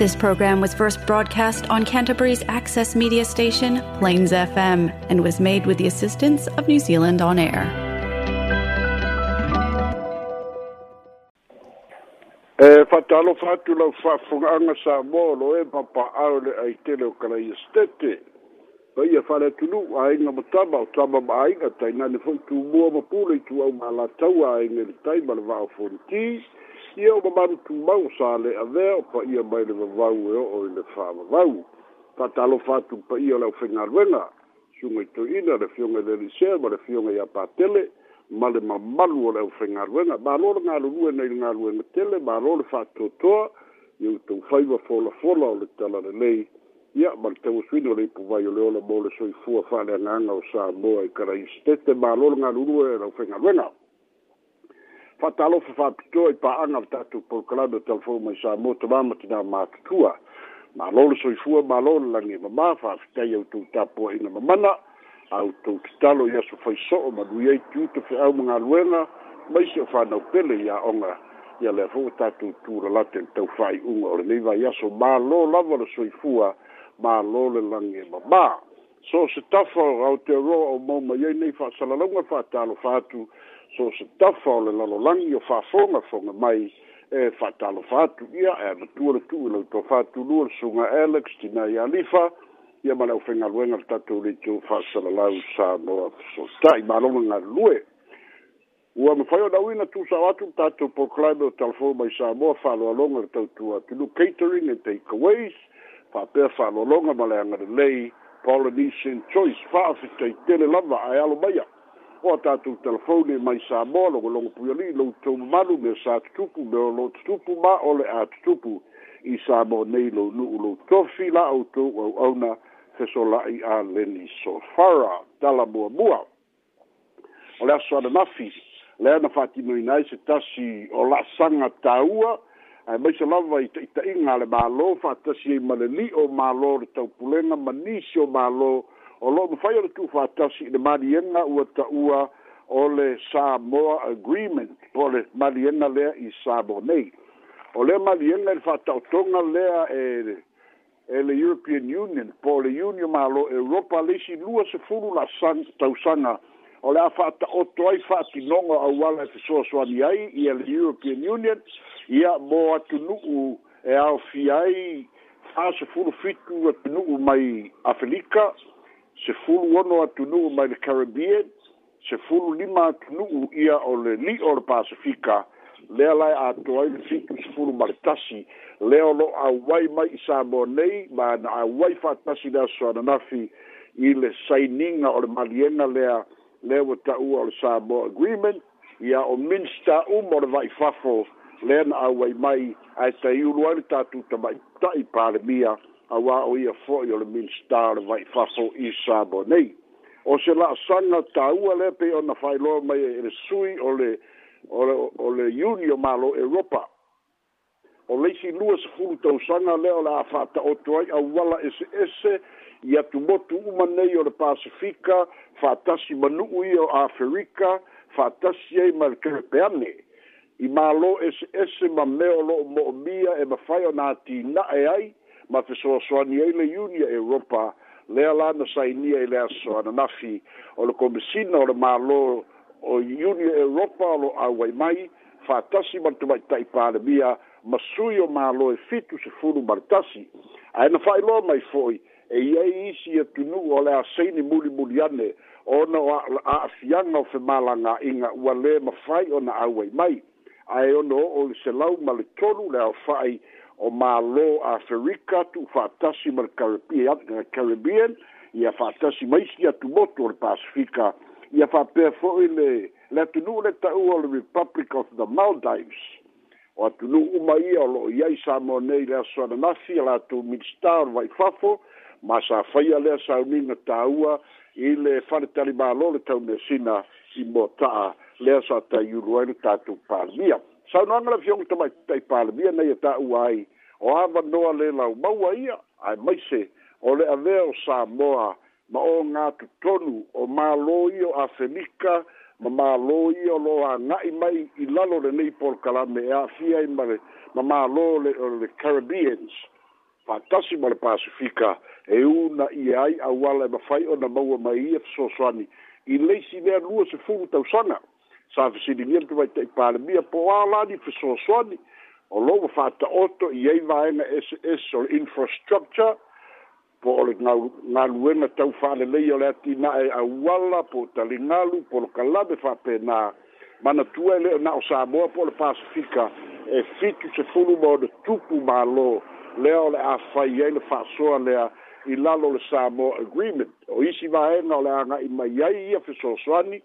This program was first broadcast on Canterbury's access media station, Plains FM, and was made with the assistance of New Zealand On Air. E whatalo whatu lau whafunga sa e papa au le ai tele o kala i stete. Pa ia whare tunu a inga matama o tama ma ainga tai nane fwoi tū mua mapule i tu au malatau a inga le vāo fontis. ia o mamaru tumau sa le avea o paia mai le vavau e o'o i le fa'avavau tatalofa atu paia o le ʻaufegaluega suga itoina le fioga i le lisea ma le fioga iā patele ma le mamalu o le ʻaufegaluega malo le galulue nai le galuega tele malo le fa'atoatoa iau taufaiva folafola o le tala lelei ia ma le tauasuina o le ipuvai o le ola mo le soifua fa'aleagaga o sa moa i karaisitete malo le galulue e le ʻaufegaluega fatalofa fa'apitoa i pa'aga fa tatou proklame o telefon mai sa motomama tinā matutua malo le soifua malo le lagi mamā fa'afitai outou fa mamana outou tatalo i aso faiso'o ma ia so tiuto so ma luena mai se fa na pele iaʻoga ia lea fo'i tatou tulalate le tau fa'ai'uga o lenei vai aso malo lava le soifua malo le lagi mamā so se tafa o aotearoa o mau mai ai nei fa'asalalauga fa'atalofa atu fa so se tafa o le lalolagi o faafogafoga mai e faatalofa atu ia e amatua le tu'u i lau tofātulua le suga alex tinai alifa ia ma le aufaigaluega le tatou leitou faasalalau sa noa fesosita'i maloga galulue ua mafai ona uina tusao atu le tatou proclime o telefon mai samoa fa'aloaloga le tautua tulu catering and takeaways fa'apea fa'aloaloga ma le agalelei polynesian choice fa'afetaitele lava ae alo o atatou telefone mai sa moa logologo pui alii lou tou mamalu me sa tutupu me olo tutupu ma o le a tutupu i sa mo nei lou nu'u lou tofi la outou auauna fesola'i a leni sofara tala muamua o le aso ananafi lea na fa'atinoina ai se tasi o la'asaga tāua ae mai se lava i ta'ita'iga a le mālō fa'atasi ai ma le li'o mālō le taupulega manisi o mālō o lo mo fai o tu fa tasi de marienga u ta ua o le Samoa Agreement o le marienga lea i Sabo nei o le marienga le fa tonga lea e e le European Union po le Union ma lo Europa le si lua se furu la san tausanga o le fa ta o toi fa ti nonga a wala se so so ni ai i le European Union ia mo atu nu u e au fi ai fa se furu fitu atu nu mai Afrika Se sefulu ono atunuu mai le se sefulu lima atunuu ia o le li'o o le pasifika lea lae atoa ai le fitu sefulu ma le tasi lea o lo'o auai mai i samoa nei ma na auai fa'atasi le asoananafi i le sainiga o le maliega lea lea ua ta'ua o le samoa agreement ia o minista uma o le va'ifafo lea na auai mai ae taiulu ai le tatou tamaita'i palemia awa o ia foi o le minstar vai fafo i sabo nei o se la sanga taua le pe ona fai lo mai e sui o le o le o le union malo europa o le si luas fulu tau sanga le o la fata o toi a wala ese ese i atu motu uma nei o le pacifica fatasi manu ui o afrika fatasi ei mal kerepeane i malo ese ese ma meolo mo mia e ma fai o na ti na e ai ma fe so so ni e le unia europa le ala na sai ni e le so na nafi o le komisina o le malo o unia europa lo a wai mai fa tasi ma tu mai tai pa le bia ma sui o malo e fitu se furu ma tasi a na fai lo mai foi e ia i si e tunu o le a sei ni muli muli ane o na a afianga o fe malanga inga ua le ma fai o na a wai mai ae ono o le selau ma le tolu le aofa'i o mālō aferika tu'u fa'atasi ma le caribbean eh, ia fa'atasi maisi atu motu o le pacifika ia fa'apea fo'i le le atunu'u le ta'u o le republic of the maldives o atunu'u uma ia o lo'o iai sa mo nei le aso ananafi a latou minista o le vaifafo ma sa faia lea sauniga tāua i le fanetalimālō le taumesina i mo ta'a lea sa ta yuru ai ta tu palmia sa no ngala fiong ta mai ta palmia nei ta uai o ava no le la mau ai ai mai se o le ave o sa moa ma o nga tu tonu o ma lo io a felika ma ma lo io lo a mai i lalo le nei por kala me a fia i mare ma ma lo le o le caribbeans fantasi mo le pacifica e una i ai a wala ma fai o na mau mai e so soani i leisi mea lua se fulu tausana sa fesili mia tu vai te pare mia po ala di fiso soni o lo fatta otto i ei vai na ss or infrastructure po le na na lue na tau fa le leio le ti na e a wala po talingalu po kala be fa pe na mana tu ele na o sa mo po le pacifica e fitu e se fulu mo de tupu malo le ole a fa ye le fa so le i lalo le sa mo agreement o isi vai na le anga i mai ia fiso soni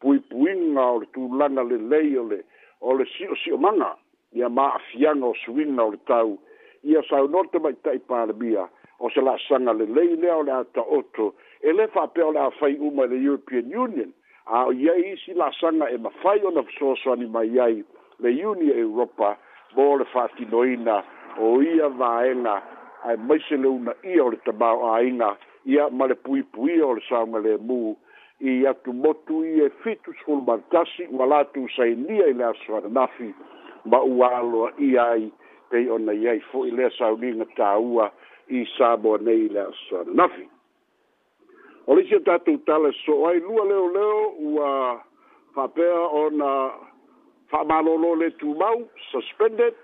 puipuiga o le tulaga lelei o le o le siʻosiʻomaga ia maafiaga o suiga o le tau ia saunote maitaʻi palemia o se la'asaga lelei lea o le a taoto e lē faapea o le afai uma i le european union a o iai isi la'asaga e mafai ona fesoasoani mai ai le iuni europa mo le fa'atinoina o ia vaega ae maise le una ia o le tamao aiga ia ma le puipuia o le sauga i atu motu i e fitu sul mantasi ua latu sainia i le asoanafi ma ua aloa ia ai pei ona i ai fo'i lea sauliga tāua i saboa nei i le asoananafi o le isi a tatou tala so ai lua leoleo ua faapea ona fa'amālōlō le tumau suspended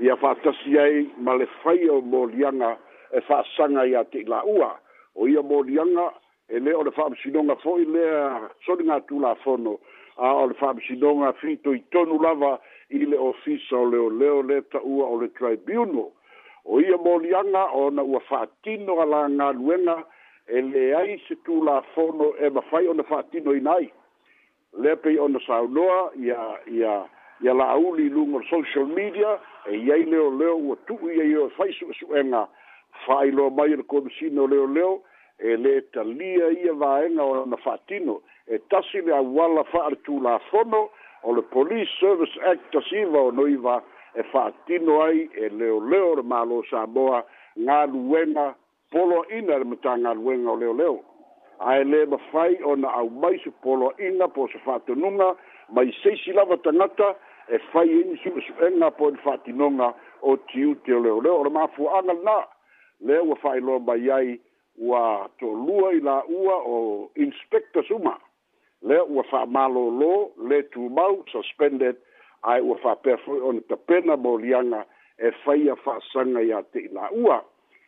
ia fa'atasi ai ma le faia o moliaga e fa'asaga iā te i la'ua o ia moliaga e le o le faamasinoga fo'i lea soligatulafono a o le faamasinoga fitoitonu lava i le ofisa o leoleo le ta'ua o le tribunal o ia moliaga ona ua fa'atino alagaluega e leai se tulafono e mafai ona fa'atino ina ai lea pei ona saunoa ia ia ia la'auli i luga o le social media e iai leoleo ua tu'u iai o e fai su'esu'ega fa'ailoa mai o le komisina o leoleo leo e le talia ia vaenga o na fatino e tasi le awala faa tu la fono o le Police Service Act tasiva o noiva e fatino ai e leo leo le malo Samoa ngā luenga polo ina le mata ngā luenga o leo leo a e le mawhai o na au mai su polo ina po se fatinunga mai seisi lava tangata e fai e ini su su enga po ni fatinunga o tiu te leo leo o le mafu na leo wa fai loa mai ai ua tolua i la ua o inspector suma lea ua fa'amalōlō le tumau suspended ae ua fa'apea fo'i ona tapena molianga liaga e faia fa'asaga iā te'i la'ua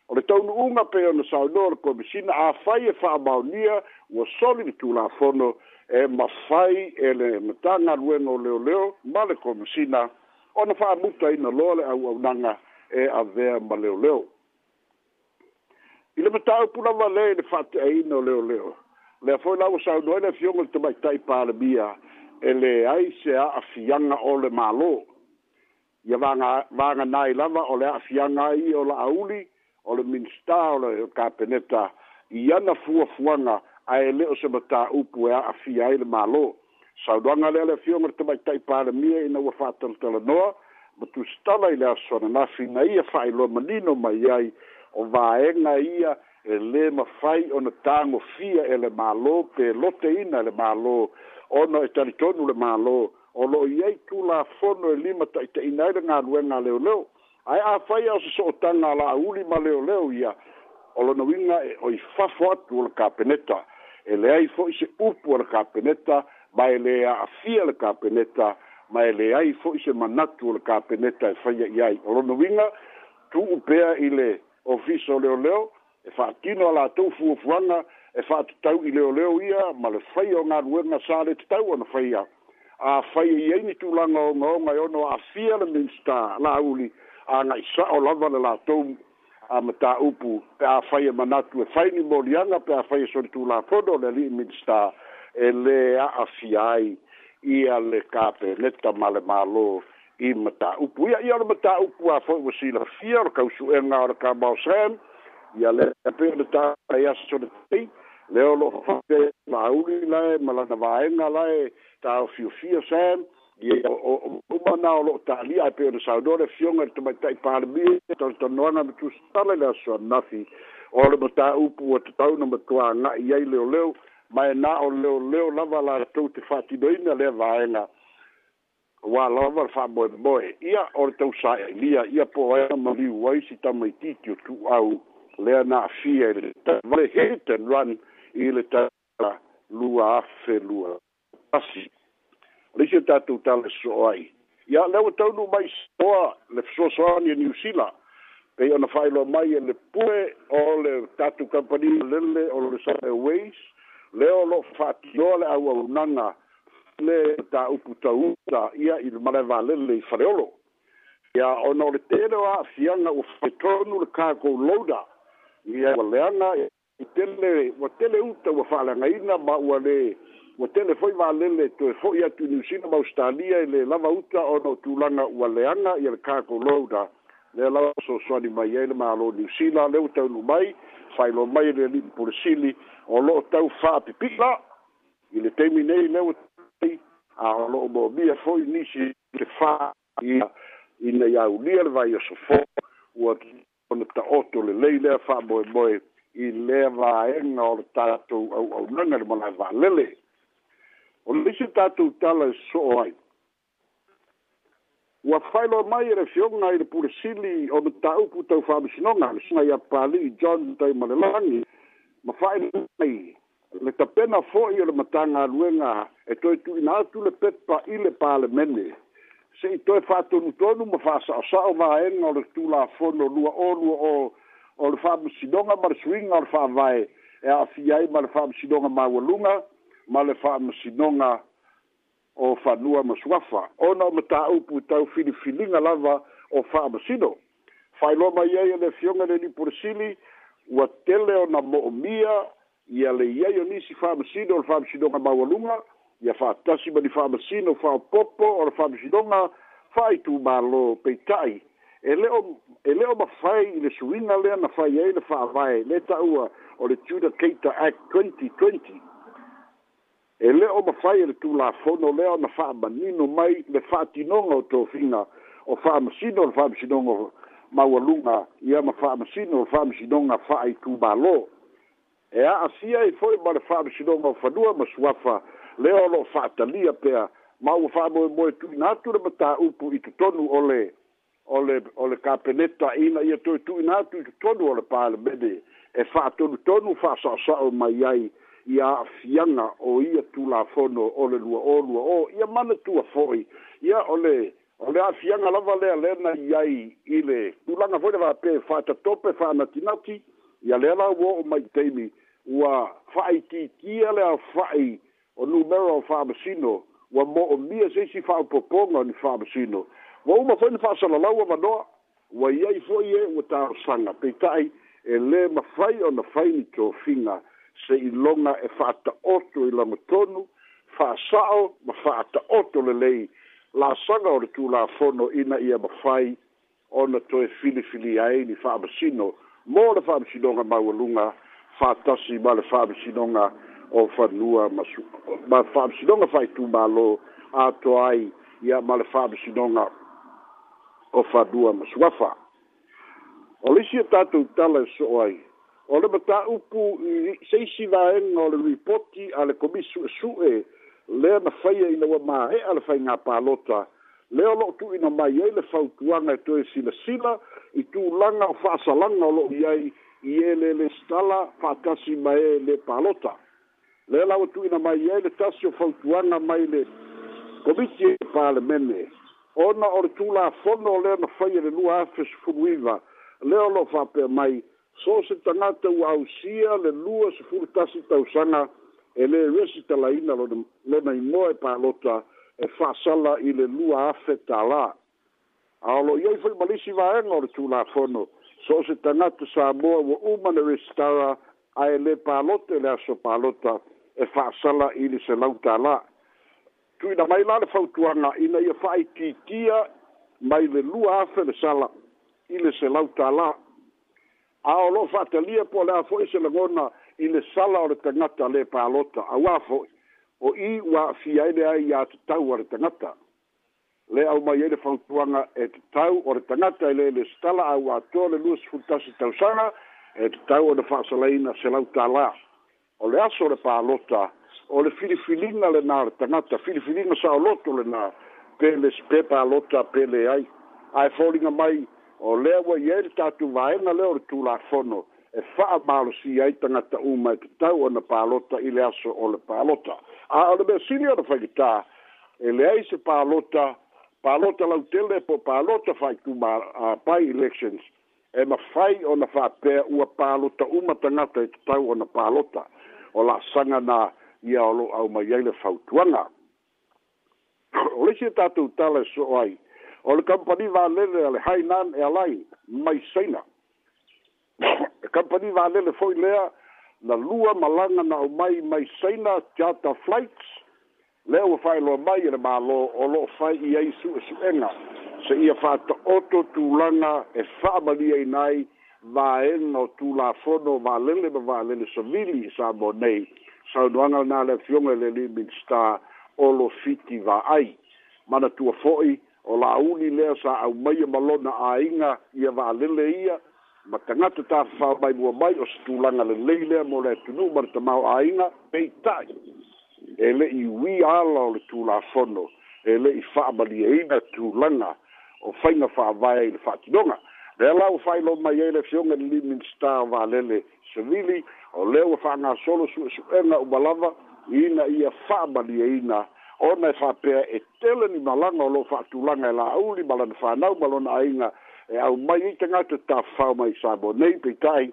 o le taunu'uga pe ona saunoa le komisina afai e fa'amaonia ua soli le tulafono e mafai e le matagaluega o leoleo ma le komisina ona fa'amutaina loa le auaunaga e avea ma leoleo I le matau puna wa le, le fate a ino leo leo. Le afoi lau sa unu ele fiongo te mai tai pāle mia, e le ai se a afianga o le malo. Ia vanga, vanga nai lava o le afianga i o la auli, o le minsta o le kapeneta, i ana fua fuanga a ele o se matau upu e a afia i le malo. Sa unu anga le ele fiongo te mai tai pāle mia i na wafata le talanoa, ma tu stala i le aswana nafi na ia fai lo manino mai ai, o vaega ia e lē mafai ona tagofia e le malo pe loteina e le mālō ona e talitonu le malo o lo loo iai tulafono e lima taʻitaʻina ai le galuega a leoleo ai a faia o se so otaga a la'auli ma leoleo ia o lona uiga e oi fafo atu o le kapeneta e leai fo'i se upu o le kapeneta ma e lē a'afia le kapeneta ma e leai fo'i se manatu o le kapeneta e faia i ai o lona uiga tu pea i le ofiso leo leo e fa tino la tu fu fuana, e fa tau i leo leo ia ma le fai o ngar wenga sa le tau ona fai a a fai e ni tu la ngo ngo ma yo no a fia le minsta la uli a na isa o lava le la tu a mata upu pe a fai e manatu e fai ni morianga pe a fai e sori tu la fodo le li minsta e le a a ia le kape neta male malo i mata upu ia ia mata upu a foi o sila fier ka usu e na or ka bausen ia le pe de ta ia so de ti le o lo fa de ma uri la e mala na vae na la e ta o fiu fier sen ia o o ma na o lo ta li a pe de saudore fion e to mata i par bi to to no na tu sala la so na fi o le mata upu o to tau na mata na ia le o le mai na o le o le lava la to te fatidoina le vaena wa la va fa boy boy ia or tau sa ia ia po ai ma viu wai si ta mai ti ki tu au le na fi e le ta le hit and run i le ta lua fe lua asi le se ta tu ta le so ai ia le o tau no mai so le so so ni new sila pe ona fai lo mai e le pue o le ta tu company le le o le sa ways le o lo fa ti le au nana le ta upu ta uta ia il mare vale le freolo ia ona le tele a fianga o fetonu le ka ko loda ia wa leana i tele wa tele uta wa fala nga ina ma wa le wa tele foi vale le to foi atu ni sina ma australia e le lava uta ona tu lana wa leana ia le ka ko loda le lava so so ni mai ele ma lo ni sina le uta no mai fai lo mai le ni por o lo tau fa pipila ile temi nei le uta a lo bo mi e foi ni si te fa i i na ia uli al vai so fo u a on ta otto le lei le fa bo bo i le va e no ta to o o no ne mo va le le o le si ta tu ta le so ai u a fai lo mai e fio na i pur sili o no ta u puto fa mi si no na si na ia pali john tai mo le langi ma fai mai le tapena foʻi o le mataga aluega e toe tuuina atu le pepa i le palemene seʻi toe faatonutonu ma faasaʻosaʻo vaega o le tulafono lua o lua o o le faamasinoga ma le suiga o le faavae e aafi ai ma le faamasinoga maualuga ma le faamasinoga o fanua ma suafa ona o mataupu tau filifiliga lava o faamasino failoa mai ai e le afioga le lipolesili ua tele ona moʻomia ia le iai o nisi fa'amasino o le fa'amasinoga maualuga ia fa'atasi ma ni fa'amasino fa'aopopo o le fa'amasinoga fa'aitumālō peita'i e le'o e le'o mafai i le suiga lea na fai ai le fa'avae le ta'ua o le tuna keita act twenty twenty e le'o mafai e le tulafono lea ona fa'amanino mai le fa'atinoga o tofiga o fa'amasino o le fa'amasinoga maualuga ia ma fa'amasino o le fa'amasinoga fa'aitumālō e a afia i foi ma le faamasinoga o fanua ma suafa le o loo faatalia pea ma ua faamoemoe tuuina atu le mataupu i totonu o le o le o le kapeneta ina ia toe tuuina atu i totonu o le palemene e faatonutonu faasaʻosaʻo mai ai ia aafiaga o ia tulafono o le lua olua o ia mana tua fo'i ia o le o le aafiaga lava lea lea na i ai i le tulaga foi le faapea e faatatope faanatinati ia lea la ua o maitaimi ua fa'aitiitia le a fa'i o numero o fa'amasino ua mo'omia seisi fa'aopopoga oni fa'amasino ua uma fo'i na fa'asalalau avanoa ua iai fo'i e ua tarosaga peita'i e lē mafai ona fai ni tofiga se iloga e fa'ata'oto i lagotonu fa'asa'o ma fa'ata'oto lelei lasaga o le tulafono ina ia mafai ona toe filifili ai ni fa'amasino mo le faamasinoga maualuga faatasi ma le faamasinoga o fanua masu ma faamasinoga faitumālō atoa ai ia ma le faamasinoga o fanua ma suafa o le isi e tatou tala e so o ai o le mataupu i seisilaega o le ripoti a le komisu esu'e lea na faia i laua māhe'a le faigā pālota le lo tu ina mai ai le to e toe sila i tulaga o fa'asalaga o lo i ai i ele le stala fa'atasi ma e le palota le lau e tuuina mai ai le tasi o fautuaga mai le komiti e palemene ona o le tulafono o lea na faia e le lua afesufuluiva le o loo fa'apea mai so se tagata ua ausia le lua sefulu tasi tausaga e lē resi talaina lona imoa e palota e fa'asala i le lua afe tālā aolo iai foi malisi vaega o le tulafono so o se tagata sa moa ua uma le restara ae lē pālota i le aso pālota e fa'asala i le selau tālā tuina mai la le fautuaga ina ia fa'aitiitia mai le lua afe le sala i le selau tālā aolo fa'atalia po o le a fo'i se lagona i le sala o le tagata lē pālota auā fo'i o i wa fi ai le ai atu tau ar tangata le au mai ele fautuanga e tau o re tangata ele le stala au atua le lus futasi tau sana e tau o le whaasalaina se lau tala o le aso le pa lota o le filifilinga le nā re tangata filifilinga sa o loto le nā pele lota pe le ai ai fōringa mai o le wa ieri e tātu vaena le o tu la fono e fa'a malosi ai tangata uma e tatau na palota i le aso o le palota a o le mea sini ona faigatā e leai se palota palota lautele po palota faituma a pai elections e mafai ona fa'apea ua palota uma tangata e tatau ona palota o sanga na ia o lo'o aumai ai le fautuaga o leisi e tatou tala e so'o ai o le kampani valele a le hainan airline mai saina company va le le foi lea na lua malanga na mai mai saina jata flights e le o fai lo mai le malo o lo fai i ai su su enga se ia fa to oto tu langa e fa mali ai nai va en o tu la fono va le le va le le so vili sa bonei sa do ana na le fiona le le bin sta o lo fiti va ai mana tu foi o la uni le sa au mai malona ainga ia va le le ia ma tagata tafafaomaimua mai o setulaga lelei lea mo le atunuu ma e le tamao aiga peita'i e le'i uī ala o le tulafono e le'i fa'amalieina tulaga o faiga fa'avae ai le fa'atinoga lea la ua fa'ailo mai ai le fioga le liminista valele savili o lea ua fa'agasolo su'esu'ega uma lava ina ia fa'amalieina ona e fa'apea e tele ni malaga o lo'o fa'atulaga e la'auli ma lana fanau ma lona aiga e au mai i tanga te ta whao mai sabo nei pe tai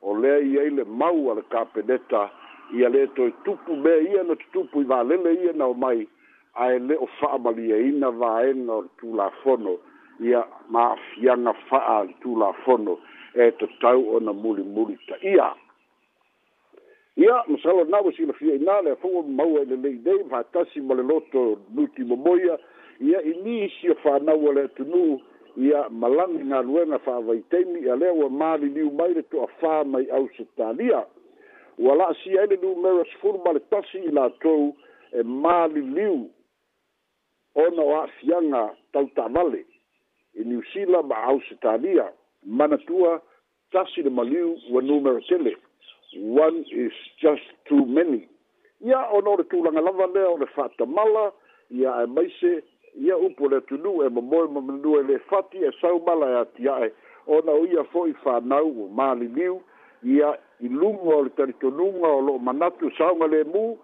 o lea i eile mau ala ka peneta i a le toi tupu mea ia na tupu i vālele ia na o mai a e le o wha amali e ina vā e na tū la fono i a mā fianga wha a tū la fono e te tau o na muli muli ta ia ia masalo na wasi e la fia ina le fongo mau e le lei dei vātasi ma le loto nuti momoia ia i nisi o wha nau le tunu ia ia malagi galuega fa'avaitaimi a lea ua maliliu mai le to'afā mai au se talia ua la'asi ai le numera sefulu ma le tasi i latou e maliliu ona o a'afiaga tautavale i niusila ma au se talia manatua tasi le maliu ua numera tele one is just too many ia ona o le tulaga lava lea o le fa'atamala ia e maise ia upu le tunu e momoe ma manua le fati e saumala e ati ae ona o ia fo'i fānau o maliliu ia i luga o le talitonuga o lo'o manatu saoga lemū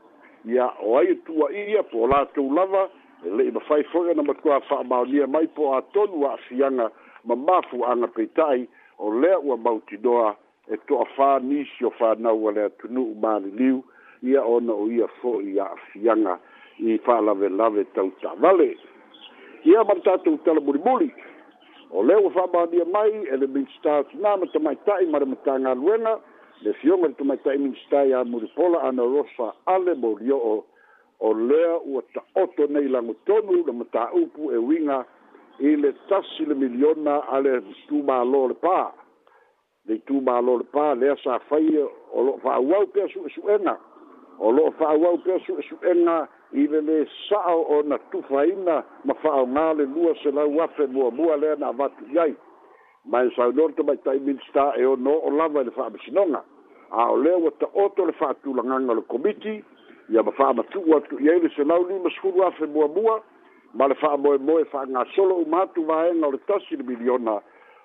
ia o ai tua'ia po o latou lava e le'i mafai fo'i ona matua fa'amaonia mai po atonu a'afiaga ma mafua'aga peita'i o lea ua mautinoa e to'afā nisi o fānau a le atunu'u maliliu ia ona o ia fo'i a'afiaga i fa'alavelave tau tavale ia ma tatou tala mulimuli o le ua fa'amaalia mai e le minista tinā ma tamaita'i ma le matagaluega le fioga le tamaita'i minista iā mulipola ana rosa ale mo lio'o o lea ua ta'oto nei lagotonu le mataupu e uiga i le tasi le miliona a le tumālō le pā le itumālō le pā lea sa fai o lo'o fa'auau pea su'esu'ega o lo'o fa'auau pea su'esu'ega i le le sa'o o na tufaina ma fa'aogā le lua se lau afe muamua lea na avatu i ai ma e saunoro te maitaiminista e o no'o lava i le fa'amasinoga a o lea ua ta'oto le fa'atulagaga o le komiti ia ma fa'amatu'u atu i ai le ni lima sekulu afe mua. ma le fa'a fa'amoemoe fa'agasolo uma atu vaega o le tasi le miliona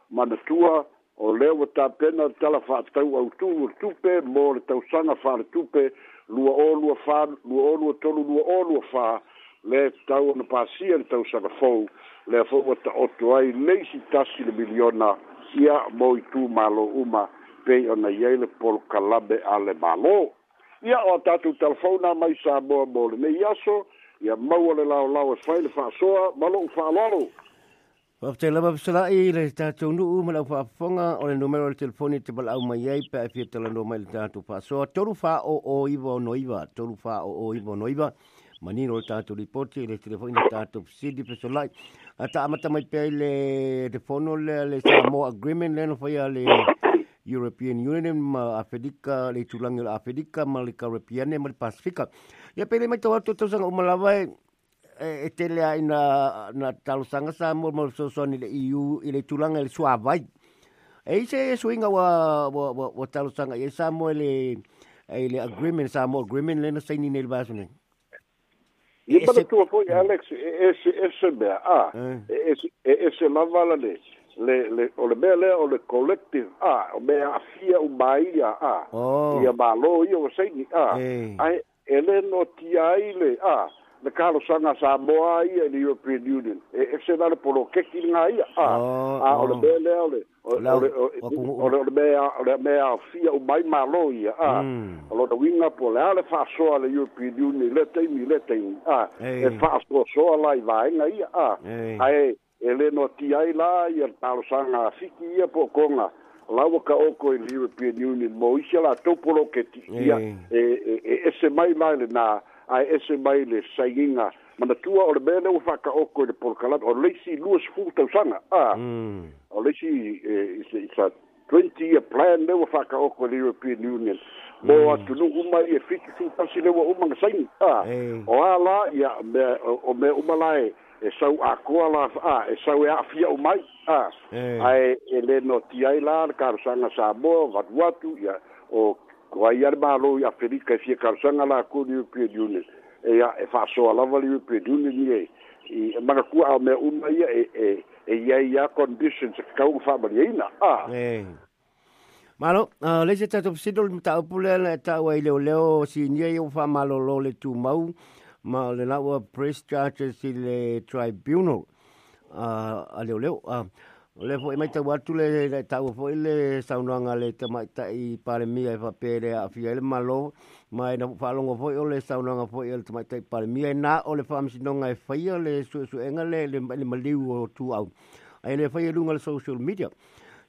manatua o lea ua pena le tala fa'a tau o le tupe mo le tausaga fa'ale tupe lua o lua fa lua o lua tolu lua o lua fa le tau na pasien tau sa na fou le fou ta o to ai nei si tasi le miliona ia mo i tu malo uma pe ona yele por kalabe ale malo ia o tatu telefon na mai sa bo bo le yaso ia mau le lao lao e fai le fa soa malo u fa lalo Wa te lava pisara i le tātou nuu ma lau whaaponga o le numero le telefoni te palau mai ei pa e fia tala nua mai le tātou pa. So a toru wha o o iwa o noiva, toru wha o o iwa o noiva, ma nino le tātou ripoti le telefoni le tātou pisidi pisara i. A ta amata mai pe le telefono le le Samoa Agreement le no whaia le European Union ma Afedika le tulangi le Afedika ma le Karapiane ma le Pasifika. Ia pe le mai tawatu tausanga umalawai, E, e tele ai na na talosanga sa mo mo so so ni le iu e i le tulanga le sua vai e se e swinga wa wa wa, wa talosanga e sa mo e le e le agreement sa mo agreement le na sei ni le basu ni i pa tu fo ya alex e e se se be a eh. e e se ma vala le le le o le be le o le collective a o be a fia u mai a a ia balo io sei ni a ai ele no ti ai le a ah le kalosaga samoa ia i le european union e esena le polo a a o hmm. le mea o oleo le meamea o umai malo ia a o lona uiga po lea le fa'asoa le european union le taimi le taimi a e fa'asoasoa la i vaega ia a ae e, e lē noati ai la ia le kalosaga afiki ia po okoga laua o oko i le european union mo isi latou polo ketiia e ese e, e mai la i lenā a ese baile sainga mana tua o le bele o faka oko le porcalat o le si luas fu tau sanga a o le si e sa 20 year plan le o faka oko le european union mo mm. atu no uma e fiki su tasi le o uma ngai sain a o ala ya me o me uma lai e sau a koala a e sau e afia o mai a e ai ele no tiai la ka sanga sa mo vatuatu ya o ko ai ar malo ia ferika e fia karsanga la ku di pe di une e ia e fa so ala vali pe di une ni e mana ku a me un mai e e e ia ia conditions ka u fa mari e ina ah. e. a Malo, uh, le se tato pisido le mta upule le ta wa ileo leo si nye yo fa malo lo le tu mau ma le lawa press charges si le tribunal. Uh, a leo leo. Uh, Ole fo e mai tau atu le tau fo e le saunanga le te mai tai pare mia e whapere a fia e le malo mai na whalongo fo o le saunanga fo le te mai tai pare mia e na o le whamisinonga e whaia le su su enga le le maliu o tu au a le whaia runga le social media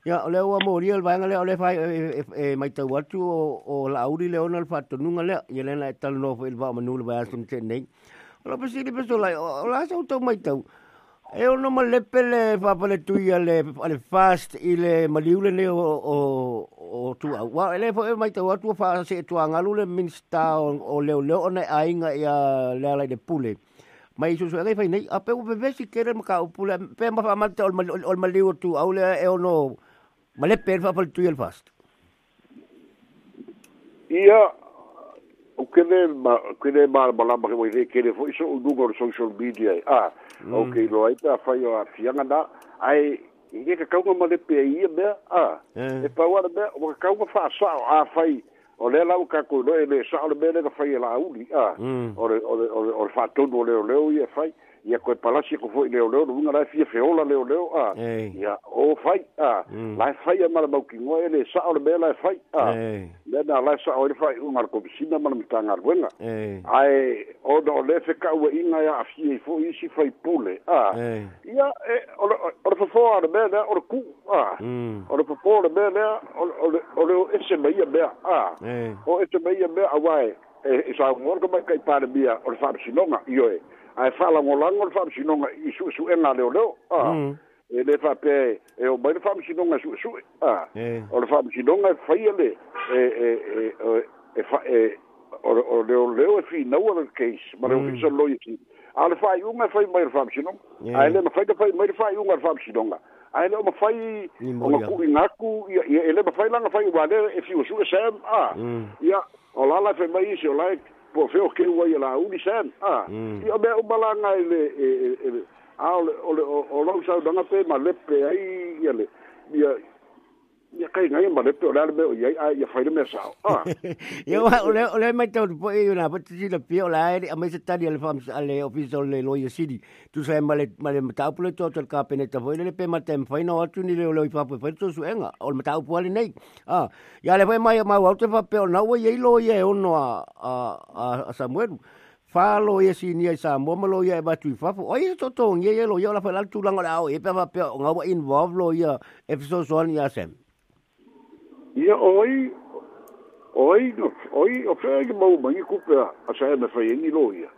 Ya ole o mo le vanga le o fai e mai tau atu o o la auri le ona le fatu nunga le ye le na tal no fo va manu le va asum te nei. Ola pasi le pasi lai o la sa mai tau. E o no ma lepe le whapale tui ale, ale fast i le maliule ne o, o, o tu au. Wa, ele po e mai tau atua wha se e tua ngalu le minsta o, o leo leo ona e ainga i a lea lai de pule. Mai isu su e rei nei, a pe u bevesi kere ma ka o pule, pe ma whamata o le maliu tu au lea e o no ma lepe e whapale tui le fast. Ia, o que le ma que le ma ma la ma que le que le foi so o Google social media e. ah mm. ok lo ai ta fai o afianga da ai e que cau ma le pe ai be ah eh. e pa war be o cau ma fa sa a fai o le la o ka ko le sa o le be le fai e la uli ah mm. o le o le o le fa to no le o le o ye fai ia koe palasi e ko foi leo leo lunga la fia feola leo leo a ia o oh, fai a ah. Mm. la fai a mara mauki ngoe le sa o le la fai a le na la sa o le fai unga ko bisina mara mita ngar wenga ai o do no, le se ka ua inga ya a fia i foi fai pule a ia e, o le fafo a le bea o le ku a mm. o le fafo a le bea lea o le o ese maia bea a o ese maia bea a wae e sa o ngorka mai kai pare bia o le fa bisinonga ioe e ai fala mo lango fa mi sino nga isu su en na leo leo ah mm. e le fa pe e o bai fa mi sino nga su su ah e o fa mi sino nga fa e ile e e e e fa e o o leo leo e fi no other case ma mm. le fiso loyalty al fa yu me fa mi fa mi sino ai le fa fa mi fa yu nga fa mi sino nga ai le o fa i o ku i nga ku e le fa lango fa i wa le e fi o su e sam ah ya mm. o la la e fa mi sino like po fe mm. o ke wa ya la uli san ah mm. yo be o bala nga ile e, e e e a o o o lo sa danga pe ma le pe ai ya le ya 你嗰日又冇嚟做，嗱你冇，也啊也肥都冇少。因為我咧我咧冇做，譬如嗱，我之前嚟表嚟，我咪就打啲阿房阿嚟，有啲做嚟攞嘢食啲。就算冇嚟冇嚟，咪打浦嚟做做卡片呢？打浦嚟俾埋 temp，打浦呢我轉呢嚟攞啲翻翻翻做舒 eng 啊，我打浦嚟呢啊，而家咧我咪又咪話做翻表，我話依攞嘢我唔話啊啊啊，三文，翻攞嘢食呢三文攞嘢咪做翻，我依家做通嘢嘢攞嘢我拉翻啱出嚟講啦，我依家話表我話 involve 攞嘢，absorption 啲阿 Sam。ia oi oi no oi o fer ge mau mangi kupe a sa me fai ni lo ia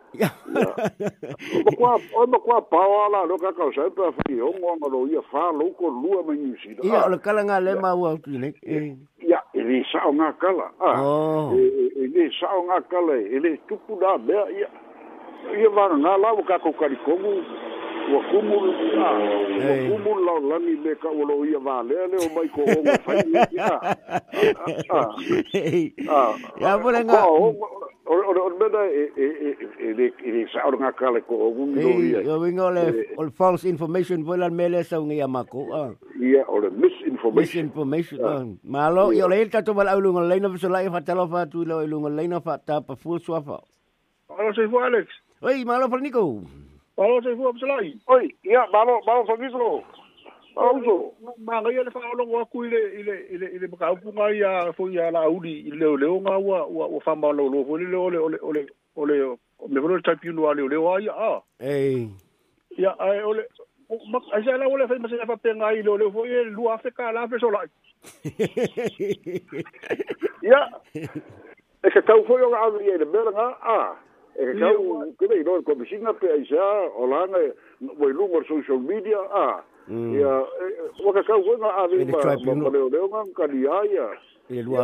ma kwa o ma kwa pa ala lo ka ka sa e pe fai o mo ma lo ia fa lo ko lu a mangi si da ia le kala nga le ma u au tine e. ia e le sa nga kala a oh. e, e le sa nga kala e le tupu da be ia ia va nga la ka ko ka ri ua kumu ua kumu lau lani me ka ua loo ia vālea leo mai ko onga whai ni e ah, ah, ah. ia ia mure ngā Ore ore ore mena e e e e e e, e e sa ora ngaka le ko o mundo ia. Yo vinga le all false information vola mele sa unia mako. Ia ore misinformation. Misinformation. Malo yo e le ta to mala ulungo le na so la fa telo fa tu lo ulungo le na fa ta pa fu swa fa. Ora se fu Alex. Oi malo fa Nico. Balo se fu apsala i. Oi, ya balo balo fa viso. Auzo. Ma ngai le fa lo wa ku ile ile ile ile ba ku ngai ya fo ya la uli ile le o ma wa wa wa fa ma lo lo fo ile ole ole ole ole me vro sta pinu ale ole wa ya. Ei. Ya ai ole ma ai sa la ole fa ma se fa pe ngai ile ole fo ile lu afeka la fe so la. Ya. Ese tau foi o ga avriere, berga, ah e ka u ke nei no ko bisinga pe ai sa o la nga voi lungo social media a ya mm. e, o ka ka wo nga a ve ba mo le le nga ka li ai ya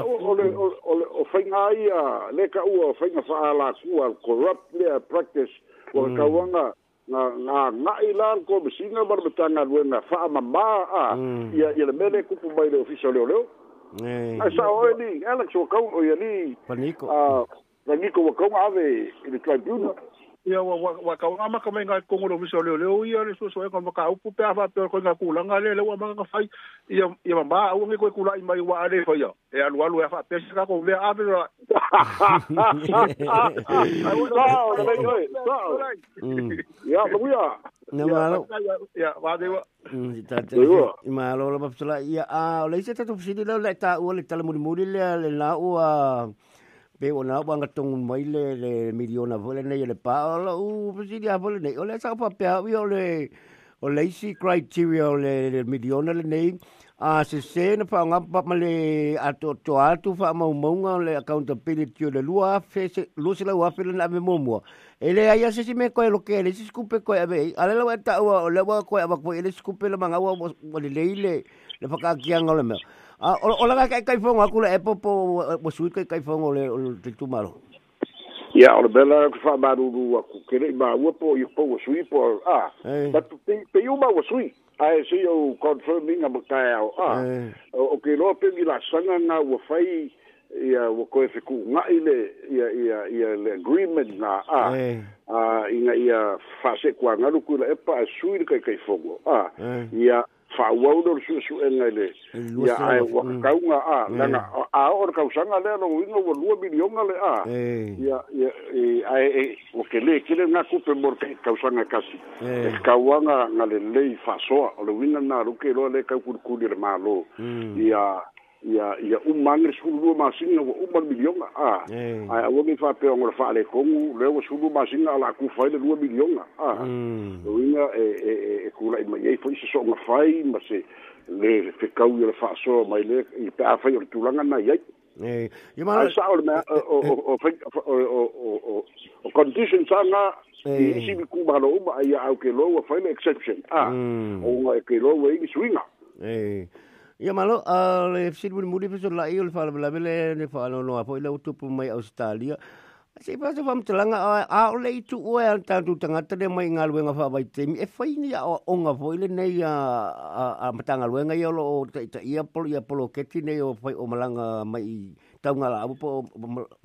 o le o le o fai nga ai ya le ka u o fai nga fa ala ku al corrupt le practice o ka wo nga nga nga nga ila ko bisinga bar betanga lu nga fa ma ma a ya mm. ya le mele ku pu mai le official le le Nei. Ai sa oi e ni, Alex o kau o ia e ni. Paniko. Ah, la ni ko ko nga ave le tribuna ya wa wa ka nga ma ka me nga ko ngolo miso le le o ya le so so e ka ka upu pe ava pe ko nga ku la nga le le wa ma ka fai ya ya ma u nga ko ku la mai wa ale fo ya e alu alu e fa pe ka ko ve ave ra ya lo ya Nā mālo. Yeah, yeah, yeah, wā te wā. Mm, tā te wā. Mālo, lā mapatala. Ia, ā, o leise tātou pusini lau, lai tā ua le tala muri muri lea, le lā ua pe o na wanga tong mai le le miliona vole nei le pa o la vole nei o le sa pa pe o le o le si criteria le le miliona le nei a se se na pa nga pa mali a to to tu fa mau mau nga le accountability o le lua fe se lu se la wa pe na me momo e le ai se se me ko lo ke e le se skupe ko ave a le wa e ta o le wa ko ave ko e le skupe le manga wa le le le le fa ka ki nga le me Ah, ola kai kai fong aku le epo po eh, po sui kai kai fong ole te tumaro. Ya, ola bela ku fa ba ru aku kere ba u po i po sui po. Ah, but pe pe u ba sui. Ai e si eh. o confirming am kai au. Ah. Okay, lo pe mi la sanga na u fai ia wo ko se ku nga ile ia ia ia le agreement na a a inga ia fase ku nga lu ku le pa suir kai kai fogo a ia fa wauna su su enga le ya ai wa mm. kaunga a nana mm. a or kausanga le no wino wo lu milionga le a ya ya e, ai e o ke le ke le na kupe mor ke kausanga kasi e kaunga na le fa soa o le wina na ru ke lo le ka kurkuri le malo ya mm ia ia un um mangre su lu ma singa un mal milion a a wo mi fa pe ngor fa le con le wo su lu ma singa la ku fa le lu milion a lo mm. ina e e e, e ku la ma ye foi se so ma fa ma se le fe ka u le fa so ma le i pa fa yo tu langa na ye e ye ma o o o o o o condition sa na e si bi ku ba lo ma ia au ke lo wa fa le exception a mm. o e ke lo wa i swinga e Ia malo, a le fisiri puni muri fiso lai le whaala bila bila ne whaala noa po i le utupu mai Australia. se pasi wham te langa a o le itu ua e antantu tangata ne mai ngalue nga wha vai temi. E whai ni a o onga po le nei a matanga lue nga iolo o ta ia polo ia polo keti nei o whai o malanga mai tau ngala abu po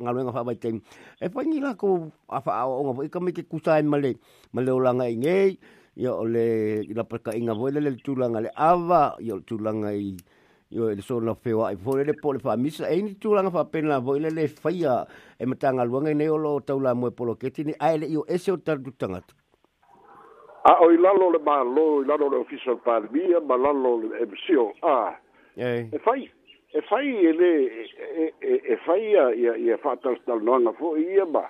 ngalue nga wha vai temi. E whai ni la ko a wha o onga po i kamike kusai male male o langa i ngei yo o le la paka inga voi le tūlanga le ava yo tulanga i Yo el so la feo ai fo le pole fa misa e ni tu fa pena vo le le faia e matanga luanga ne olo tau la moe polo keti ni ai le io ese o tardu tangata. A o ilalo le ma lo ilalo le ofiso le parmia ma lalo le emisio a. E fai, e fai e le e fai e, e ia ia fa tal tal noanga fo ia ba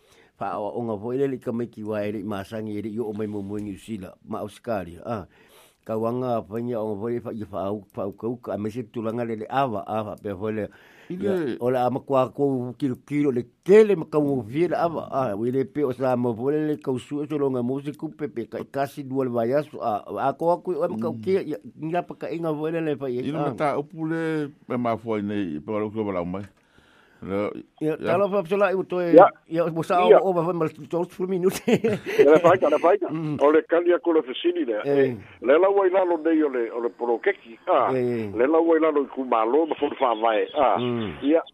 pa awa onga fo ele ka me ki wai ri masangi ri yo mai mo mo ni sila ma oskari ah ka wanga pa nya onga fo fa fa au fa au ka me se tulanga le ava ava pe fo le ola ama kwa ko kilo kilo le tele ma ka mo vira ava ah ha. we le pe osa mo fo le ka su so longa musiku pe pe ka kasi dual vayas a a ko ku o ka ki ya pa ka inga fo le le pa ye ma ta opule ma fo ni pe ro ko ba la mai Ya, kalau apa pula itu tu? Ya, ya, masa awak over for malam tu tu minit. Ada baik, ada baik. Mm. Oleh kali aku lepas sini dah. Eh. Eh, lela wai lalu ni oleh oleh prokeki. Ah, eh. lela wai lalu ku malu mahu faham ay. Ah, mm. ya,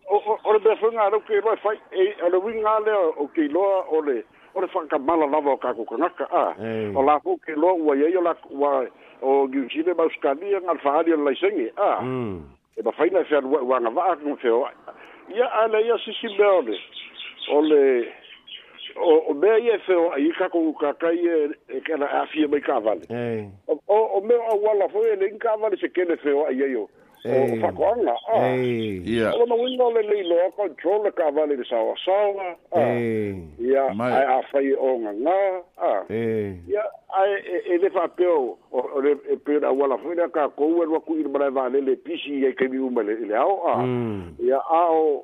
oleh berfikir ngaruh ke lo fai. Eh, oleh wing ngaruh oke lo oleh oleh fakam malah lawa kaku kanak. Ah, oleh aku ke lo wai ayo lak wai. o gusine mauskalia ngalfaali o laisegi a mm. e mafaina e fealuaʻu agavaa gofeo ia ala ia sisimbea ole ole o, o mea ia e feo ai kakou kakai e, e kana afia mai kavale hey. o, o mea auala foi e kavale se kele feo ai ai o faakoaga ia ola mauiga o lelei loa control le kavale le saoasaoga a ia ae afai eogagā a ia ae e le faapea ole pea le auala foi le kakou e luakuʻi le malae valele pisi ai kaimiuma le ao a ia ao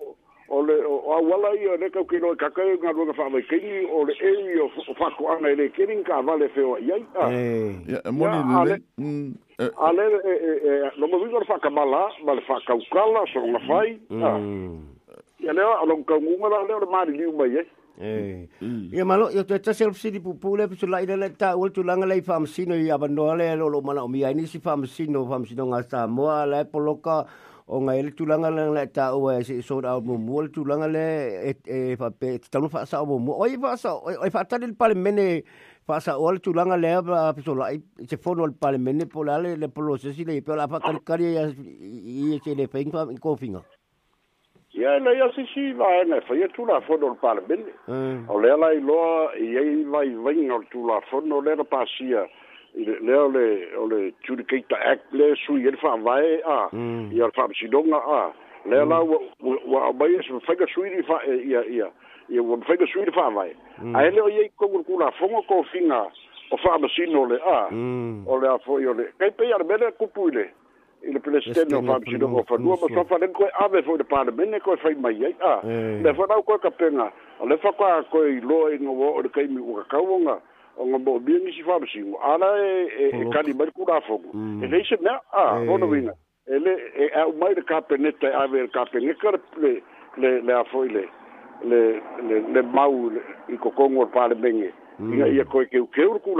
o le o awala ia le kau kilo e kakai ngā ruanga whaamaikaini o le e o whakoanga e le kering ka vale whewa iai a eh. moni le mm, eh. a le e e longa e, winga le whakamala ma le whakaukala soronga whai ia mm. leo a longa kaungunga la leo le maari liu mai iai Eh. Mm. Ia malo ia te tasi le sidi pupu le pisu la ile le ta ul tu langa le fa msino ia banoa lo mana o mi si fa msino fa msino nga poloka o ngai le tulanga le le ta o e se so ra mo mo le tulanga le e, e fa pe ta no fa sa mo mo o i fa sa o i fa ta le pale mene fa sa o le tulanga le a pe so la i se fono le pale mene po la le le po lo se si le pe la fa kal kari ya e i e se le pe ingwa in kofinga ya le ya si si va ene fa ye tula fono le pale mene eh. o le la i lo i e i va i vinga tula fono le la pasia le le ole ole judicata act le sui el fa vai a mm. i al fa si donga a le mm. la wa ba yes fa ga sui di fa e, ia ia ia wa fa ga sui fa vai mm. a ele o ye ko ku la fo mo ko finga o fa ma si no le a ole a fo le kai pe ar bele ku pu le il presidente fa si donga fa no ma so fa le ko ave fo de par bene ko fa mai ye a le fa na ko ka pena le fa ko ko i lo i no o de kai mi ka ka wonga o ngombo bien si fa si ala e e kali bar ku da fo e le se na a e. ono vina e le e a mai de cape neta a ver cape ne le le le le le le mau i ko kongo pa le benge ia ia ko ke ke ur ku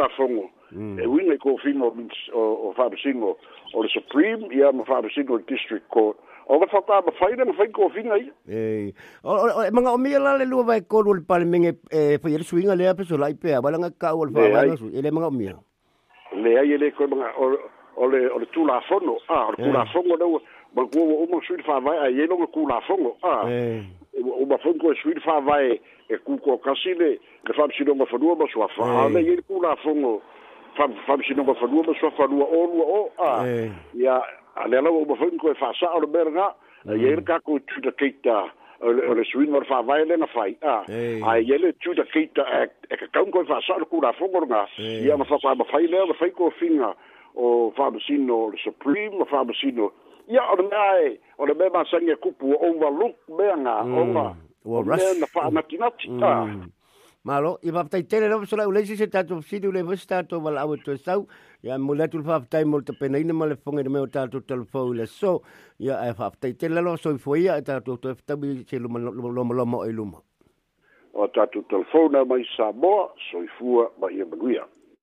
e wina ko fimo o o fa o le supreme ia ma fa district court O le whata ma whaina ma whaiko whinga ia. Ei. O e manga o mea la le lua vai koro le pale menge e ele suinga lea peso lai pea. Wala nga ka o e le whawana su. Ele manga o mea. E le ai ele koe manga o le o le tula fono. Ah, o le tula fono leo. Ma kua o umo sui vai a yelo nga la fono. Ah. O ma fono koe sui vai e ku kuko kasi le le whamsinonga whanua ma sua le Ele la fono. Whamsinonga whanua ma sua whanua o lua o. Ah. Ia. ale ala o mafoni ko fa sa ole berga e yel ka ko tu de kita ole suin mor fa vai le na fai a a yel tu de kita e, e ka kon e ko fa sa ko la fo borga ya ma fa pa ma fai le ma fai ko finga o fa sino le supreme ma fa sino ya ole mai ole me ma sanga ku pu o va lu benga o ma o mm. ras na fa ma kina tita malo i va tai tele no so la ulesi se tatu sidu le vosta to va la o e to sau ya mo le tul fa tai mo te pena ina mo le fonga de meu tal tul fo le so ya e fa tai e te lo so fo ya ta tu tu fa bi che lo lo lo lo mo e lu mo o ta tul fo na mai sa mo so fu ba ye bu